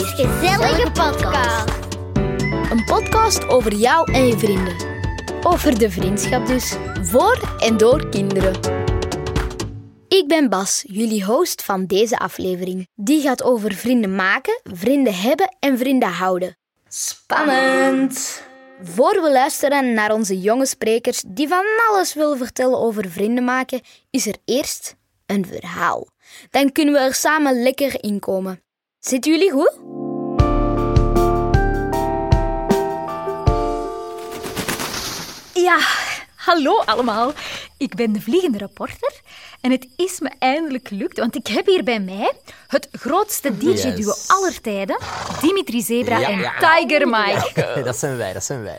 Julie's gezellige podcast. Een podcast over jou en je vrienden. Over de vriendschap dus, voor en door kinderen. Ik ben Bas, jullie host van deze aflevering. Die gaat over vrienden maken, vrienden hebben en vrienden houden. Spannend! Voor we luisteren naar onze jonge sprekers die van alles willen vertellen over vrienden maken, is er eerst een verhaal. Dan kunnen we er samen lekker in komen. Zitten jullie goed? Ja, hallo allemaal. Ik ben de vliegende reporter en het is me eindelijk gelukt, want ik heb hier bij mij het grootste DJ-duo Yes. aller tijden, Dimitri Zebra Ja, en ja. Tiger Mike. dat zijn wij, dat zijn wij.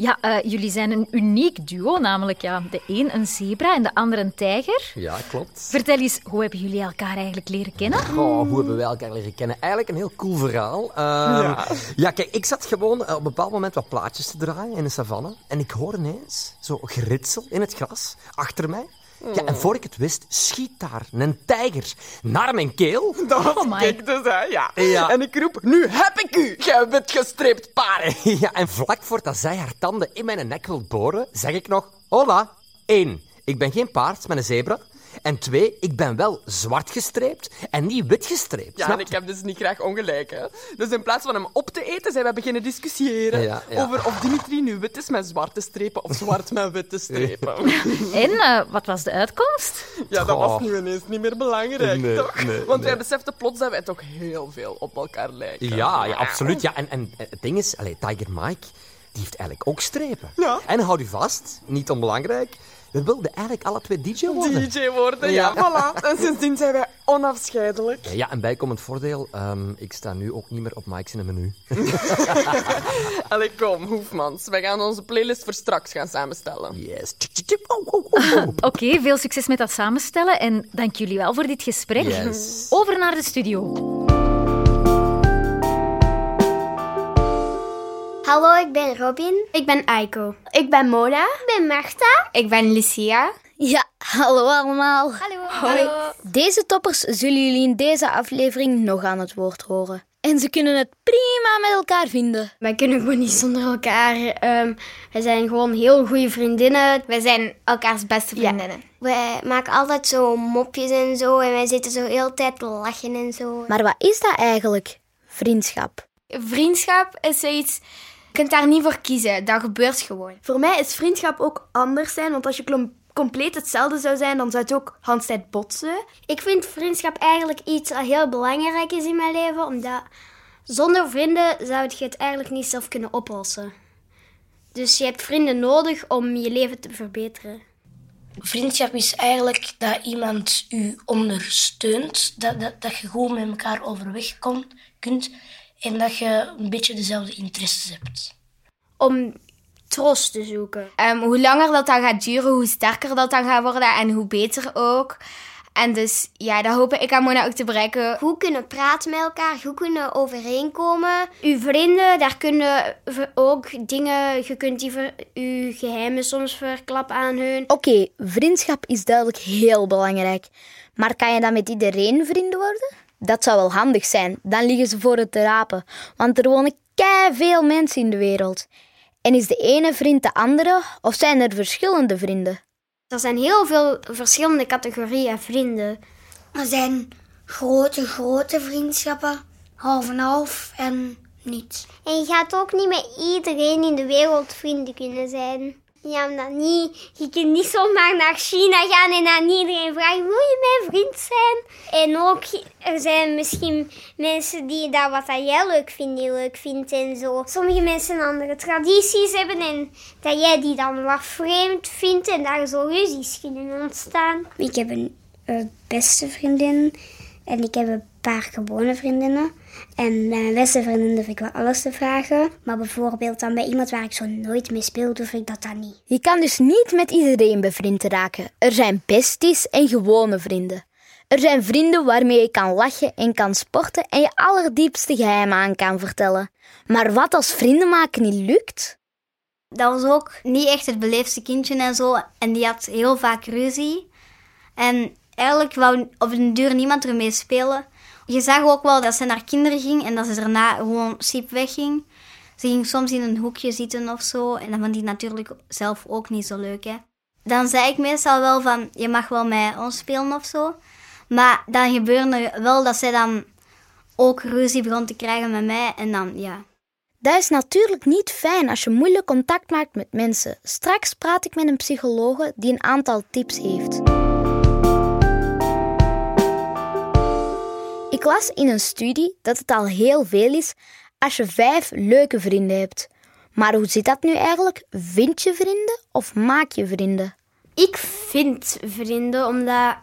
Ja, eh, jullie zijn een uniek duo, namelijk ja, de een een zebra en de ander een tijger. Ja, klopt. Vertel eens, hoe hebben jullie elkaar eigenlijk leren kennen? Oh, hoe hebben wij elkaar leren kennen? Eigenlijk een heel cool verhaal. Ehm, ja. kijk, ik zat gewoon eh, op een bepaald moment wat plaatjes te draaien in de savanne. En ik hoor ineens zo geritsel in het gras achter mij. Ja, en voor ik het wist, schiet daar een tijger naar mijn keel. Dat was Oh ik dus, hè, ja. Ja. En ik roep, nu heb ik u, jij bent gestreept paard. Ja, en vlak voordat zij haar tanden in mijn nek wil boren, zeg ik nog... Hola. Eén, ik ben geen paard met een zebra. En twee, ik ben wel zwart gestreept en niet wit gestreept. Ja, snap en ik je? heb dus niet graag ongelijk, hè. Dus in plaats van hem op te eten, zijn we beginnen discussiëren Ja, ja. over of Dimitri nu wit is met zwarte strepen of zwart met witte strepen. En eh, wat was de uitkomst? Ja, dat was nu ineens niet meer belangrijk, Nee, toch? nee, Want nee. wij beseften plots dat wij toch heel veel op elkaar lijken. Ja, ja, absoluut. Ja, en, en het ding is, allee, Tiger Mike, die heeft eigenlijk ook strepen. Ja. En houd u vast, niet onbelangrijk, we wilden eigenlijk alle twee DJ worden. DJ worden, ja, Ja. voilà. En sindsdien zijn wij onafscheidelijk. Ja, en bijkomend voordeel, ehm, ik sta nu ook niet meer op Mike's in een menu. Allee, kom, Hoefmans. Wij gaan onze playlist voor straks gaan samenstellen. Yes. Oh, oh, oh, oh. Oké, veel succes met dat samenstellen en dank jullie wel voor dit gesprek. Yes. Over naar de studio. Hallo, ik ben Robin. Ik ben Aiko. Ik ben Mona. Ik ben Marta. Ik ben Lucia. Ja, hallo allemaal. Hallo. Deze toppers zullen jullie in deze aflevering nog aan het woord horen. En ze kunnen het prima met elkaar vinden. Wij kunnen gewoon niet zonder elkaar. Ehm wij zijn gewoon heel goede vriendinnen. Wij zijn elkaars beste vriendinnen. Wij maken altijd zo mopjes en zo. En wij zitten zo heel de tijd te lachen en zo. Maar wat is dat eigenlijk? Vriendschap. Vriendschap is zoiets... Je kunt daar niet voor kiezen. Dat gebeurt gewoon. Voor mij is vriendschap ook anders zijn, want als je klom- compleet hetzelfde zou zijn, dan zou het ook handstijd botsen. Ik vind vriendschap eigenlijk iets dat heel belangrijk is in mijn leven. Omdat zonder vrienden zou je het eigenlijk niet zelf kunnen oplossen. Dus je hebt vrienden nodig om je leven te verbeteren. Vriendschap is eigenlijk dat iemand u ondersteunt, dat, dat, dat je gewoon met elkaar overweg kon, kunt en dat je een beetje dezelfde interesses hebt. Om troost te zoeken. Ehm, hoe langer dat dan gaat duren, hoe sterker dat dan gaat worden. En hoe beter ook. En dus, ja, dat hoop ik aan Mona ook te bereiken. Goed kunnen praten met elkaar, goed kunnen overeenkomen. Uw vrienden, daar kunnen ook dingen, je kunt die ver- uw geheimen soms verklappen aan hun. Oké, vriendschap is duidelijk heel belangrijk. Maar kan je dan met iedereen vrienden worden? Dat zou wel handig zijn. Dan liggen ze voor het te rapen. Want er wonen veel mensen in de wereld. En is de ene vriend de andere? Of zijn er verschillende vrienden? Er zijn heel veel verschillende categorieën vrienden. Er zijn grote, grote vriendschappen, half en half en niet. En je gaat ook niet met iedereen in de wereld vrienden kunnen zijn. Ja, omdat niet, je kunt niet zomaar naar China gaan en aan iedereen vragen, wil je mijn vriend zijn? En ook, er zijn misschien mensen die dat wat dat jij leuk vindt, leuk vindt en zo. Sommige mensen andere tradities hebben en dat jij die dan wat vreemd vindt en daar zo ruzies kunnen ontstaan. Ik heb een eh, beste vriendin en ik heb een paar gewone vriendinnen. En bij mijn beste vriendin durf ik wel alles te vragen. Maar bijvoorbeeld dan bij iemand waar ik zo nooit mee speel, durf ik dat dan niet. Je kan dus niet met iedereen bevriend raken. Er zijn besties en gewone vrienden. Er zijn vrienden waarmee je kan lachen en kan sporten en je allerdiepste geheimen aan kan vertellen. Maar wat als vrienden maken niet lukt? Dat was ook niet echt het beleefdste kindje en zo. En die had heel vaak ruzie. En eigenlijk wou op den duur niemand ermee spelen. Je zag ook wel dat ze naar kinderen ging en dat ze daarna gewoon sip wegging. Ze ging soms in een hoekje zitten of zo. En dat vond die natuurlijk zelf ook niet zo leuk, hè. Dan zei ik meestal wel van, je mag wel met ons spelen of zo. Maar dan gebeurde wel dat zij dan ook ruzie begon te krijgen met mij. En dan, ja. Dat is natuurlijk niet fijn als je moeilijk contact maakt met mensen. Straks praat ik met een psychologe die een aantal tips heeft. Ik las in een studie dat het al heel veel is als je vijf leuke vrienden hebt. Maar hoe zit dat nu eigenlijk? Vind je vrienden of maak je vrienden? Ik vind vrienden, omdat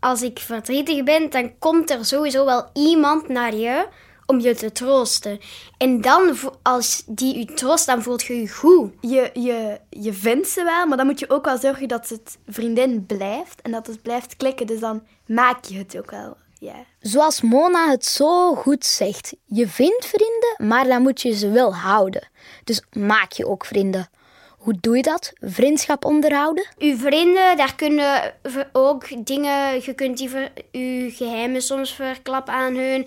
als ik verdrietig ben, dan komt er sowieso wel iemand naar je om je te troosten. En dan, als die je troost, dan voelt je je goed. Je, je, je vindt ze wel, maar dan moet je ook wel zorgen dat het vriendin blijft en dat het blijft klikken. Dus dan maak je het ook wel. Ja. Zoals Mona het zo goed zegt, je vindt vrienden, maar dan moet je ze wel houden. Dus maak je ook vrienden. Hoe doe je dat? Vriendschap onderhouden? Uw vrienden, daar kunnen ook dingen, je kunt die ver- uw geheimen soms verklappen aan hun.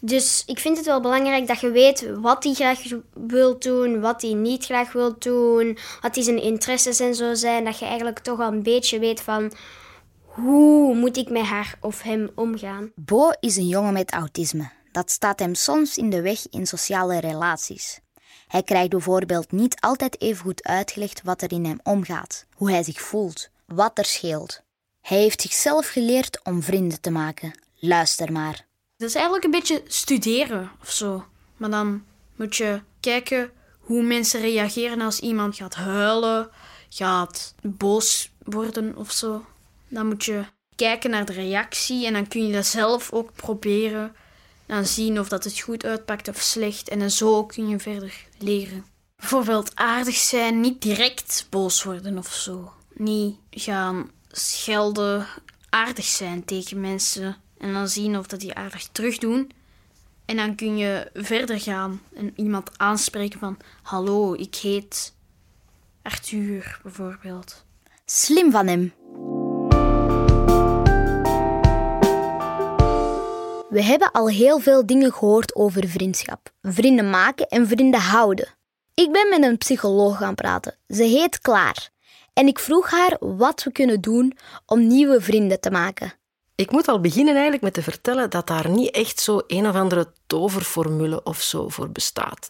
Dus ik vind het wel belangrijk dat je weet wat hij graag wil doen, wat hij niet graag wil doen, wat die zijn interesses en zo zijn. Dat je eigenlijk toch wel een beetje weet van hoe moet ik met haar of hem omgaan. Bo is een jongen met autisme. Dat staat hem soms in de weg in sociale relaties. Hij krijgt bijvoorbeeld niet altijd even goed uitgelegd wat er in hem omgaat, hoe hij zich voelt, wat er scheelt. Hij heeft zichzelf geleerd om vrienden te maken. Luister maar. Dat is eigenlijk een beetje studeren of zo. Maar dan moet je kijken hoe mensen reageren als iemand gaat huilen, gaat boos worden of zo. Dan moet je kijken naar de reactie en dan kun je dat zelf ook proberen. Dan zien of dat het goed uitpakt of slecht. En dan zo kun je verder leren. Bijvoorbeeld aardig zijn, niet direct boos worden of zo. Niet gaan schelden, aardig zijn tegen mensen. En dan zien of dat die aardig terug doen. En dan kun je verder gaan en iemand aanspreken van... Hallo, ik heet Arthur, bijvoorbeeld. Slim van hem. We hebben al heel veel dingen gehoord over vriendschap. Vrienden maken en vrienden houden. Ik ben met een psycholoog gaan praten. Ze heet Klaar. En ik vroeg haar wat we kunnen doen om nieuwe vrienden te maken. Ik moet al beginnen eigenlijk met te vertellen dat daar niet echt zo een of andere toverformule of zo voor bestaat.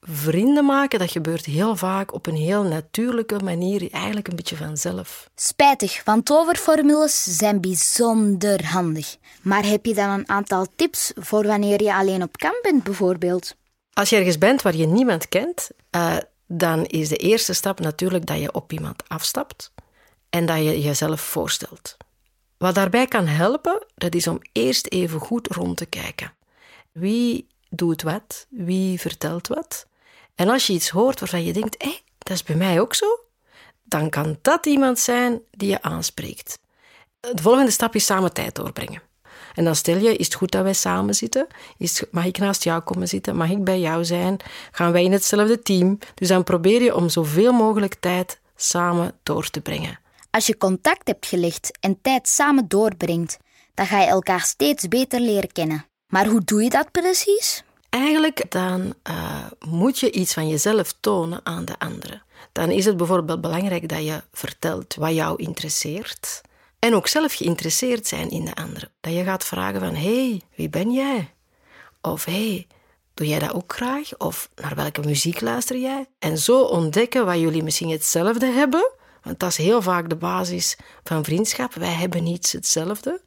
Vrienden maken, dat gebeurt heel vaak op een heel natuurlijke manier, eigenlijk een beetje vanzelf. Spijtig, want toverformules zijn bijzonder handig. Maar heb je dan een aantal tips voor wanneer je alleen op kamp bent, bijvoorbeeld? Als je ergens bent waar je niemand kent, uh, dan is de eerste stap natuurlijk dat je op iemand afstapt en dat je jezelf voorstelt. Wat daarbij kan helpen, dat is om eerst even goed rond te kijken. Wie doet wat? Wie vertelt wat? En als je iets hoort waarvan je denkt, hé, dat is bij mij ook zo, dan kan dat iemand zijn die je aanspreekt. De volgende stap is samen tijd doorbrengen. En dan stel je, is het goed dat wij samen zitten? Is, mag ik naast jou komen zitten? Mag ik bij jou zijn? Gaan wij in hetzelfde team? Dus dan probeer je om zoveel mogelijk tijd samen door te brengen. Als je contact hebt gelegd en tijd samen doorbrengt, dan ga je elkaar steeds beter leren kennen. Maar hoe doe je dat precies? Eigenlijk dan uh, moet je iets van jezelf tonen aan de anderen. Dan is het bijvoorbeeld belangrijk dat je vertelt wat jou interesseert. En ook zelf geïnteresseerd zijn in de anderen. Dat je gaat vragen van, hey, wie ben jij? Of hey, doe jij dat ook graag? Of naar welke muziek luister jij? En zo ontdekken wat jullie misschien hetzelfde hebben. Want dat is heel vaak de basis van vriendschap. Wij hebben iets hetzelfde.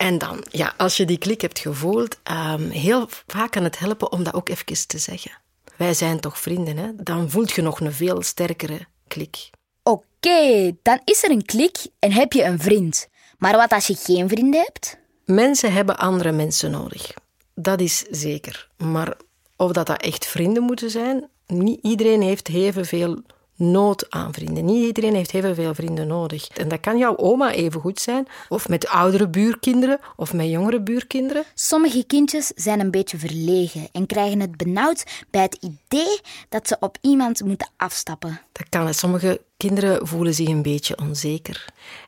En dan, ja, als je die klik hebt gevoeld, um, heel vaak kan het helpen om dat ook even te zeggen. Wij zijn toch vrienden, hè? Dan voelt je nog een veel sterkere klik. Oké, okay, dan is er een klik en heb je een vriend. Maar wat als je geen vrienden hebt? Mensen hebben andere mensen nodig. Dat is zeker. Maar of dat, dat echt vrienden moeten zijn, niet iedereen heeft evenveel nood aan vrienden. Niet iedereen heeft heel veel vrienden nodig. En dat kan jouw oma even goed zijn, of met oudere buurkinderen, of met jongere buurkinderen. Sommige kindjes zijn een beetje verlegen en krijgen het benauwd bij het idee dat ze op iemand moeten afstappen. Dat kan. Sommige kinderen voelen zich een beetje onzeker.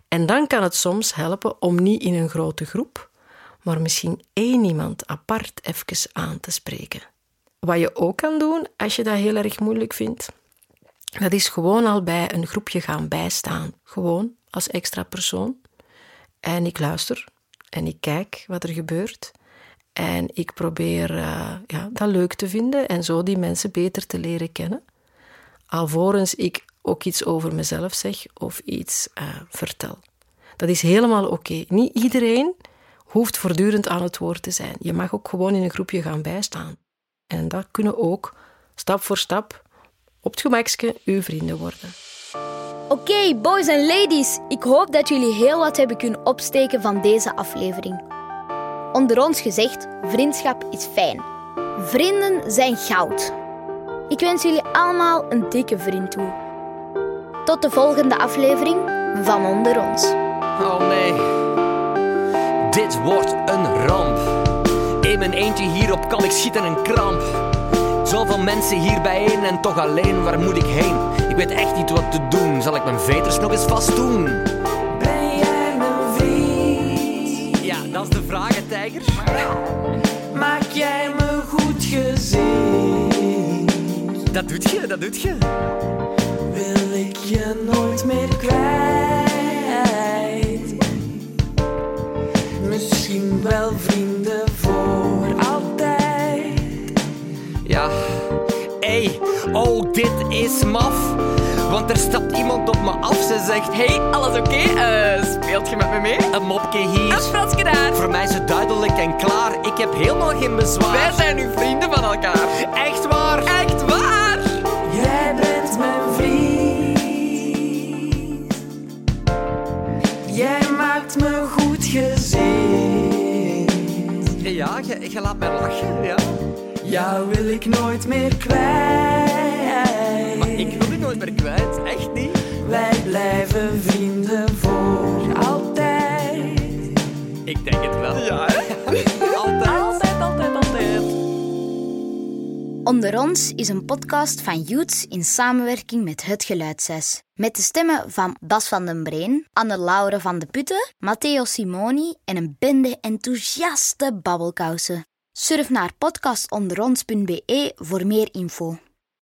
En dan kan het soms helpen om niet in een grote groep, maar misschien één iemand apart even aan te spreken. Wat je ook kan doen als je dat heel erg moeilijk vindt, dat is gewoon al bij een groepje gaan bijstaan. Gewoon als extra persoon. En ik luister en ik kijk wat er gebeurt. En ik probeer uh, ja, dat leuk te vinden en zo die mensen beter te leren kennen. Alvorens ik ook iets over mezelf zeg of iets uh, vertel. Dat is helemaal oké. Niet iedereen hoeft voortdurend aan het woord te zijn. Je mag ook gewoon in een groepje gaan bijstaan. En dat kunnen ook stap voor stap op het gemakske uw vrienden worden. Oké, boys en ladies, ik hoop dat jullie heel wat hebben kunnen opsteken van deze aflevering. Onder ons gezegd, vriendschap is fijn. Vrienden zijn goud. Ik wens jullie allemaal een dikke vriend toe. Tot de volgende aflevering van Onder ons. Oh nee, dit wordt een ramp. In mijn eentje hierop kan ik schieten een kramp. Zoveel mensen hier bijeen en toch alleen, waar moet ik heen? Ik weet echt niet wat te doen, zal ik mijn veters nog eens vast doen? Ben jij mijn vriend? Ja, dat is de vraag, hè, tijger. Maak jij me goed gezien? Dat doet je, dat doet je. Wil ik je nooit meer kwijt? Oh, dit is maf. Want er stapt iemand op me af. Ze zegt: Hey, alles oké? Eh, speelt je met me mee? Een mopje hier. Een fransje daar. Voor mij is het duidelijk en klaar. Ik heb helemaal geen bezwaar. Wij zijn nu vrienden van elkaar. Echt waar? Echt waar? Jij bent mijn vriend. Jij maakt me goed gezien. Ja, je, je laat mij lachen, ja. Jou wil ik nooit Onder ons is een podcast van Youths in samenwerking met Het Geluid 6. Met de stemmen van Bas van den Breen, Anne-Laure van de Putten, Matteo Simoni en een bende enthousiaste babbelkousen. Surf naar podcastonderons.be voor meer info.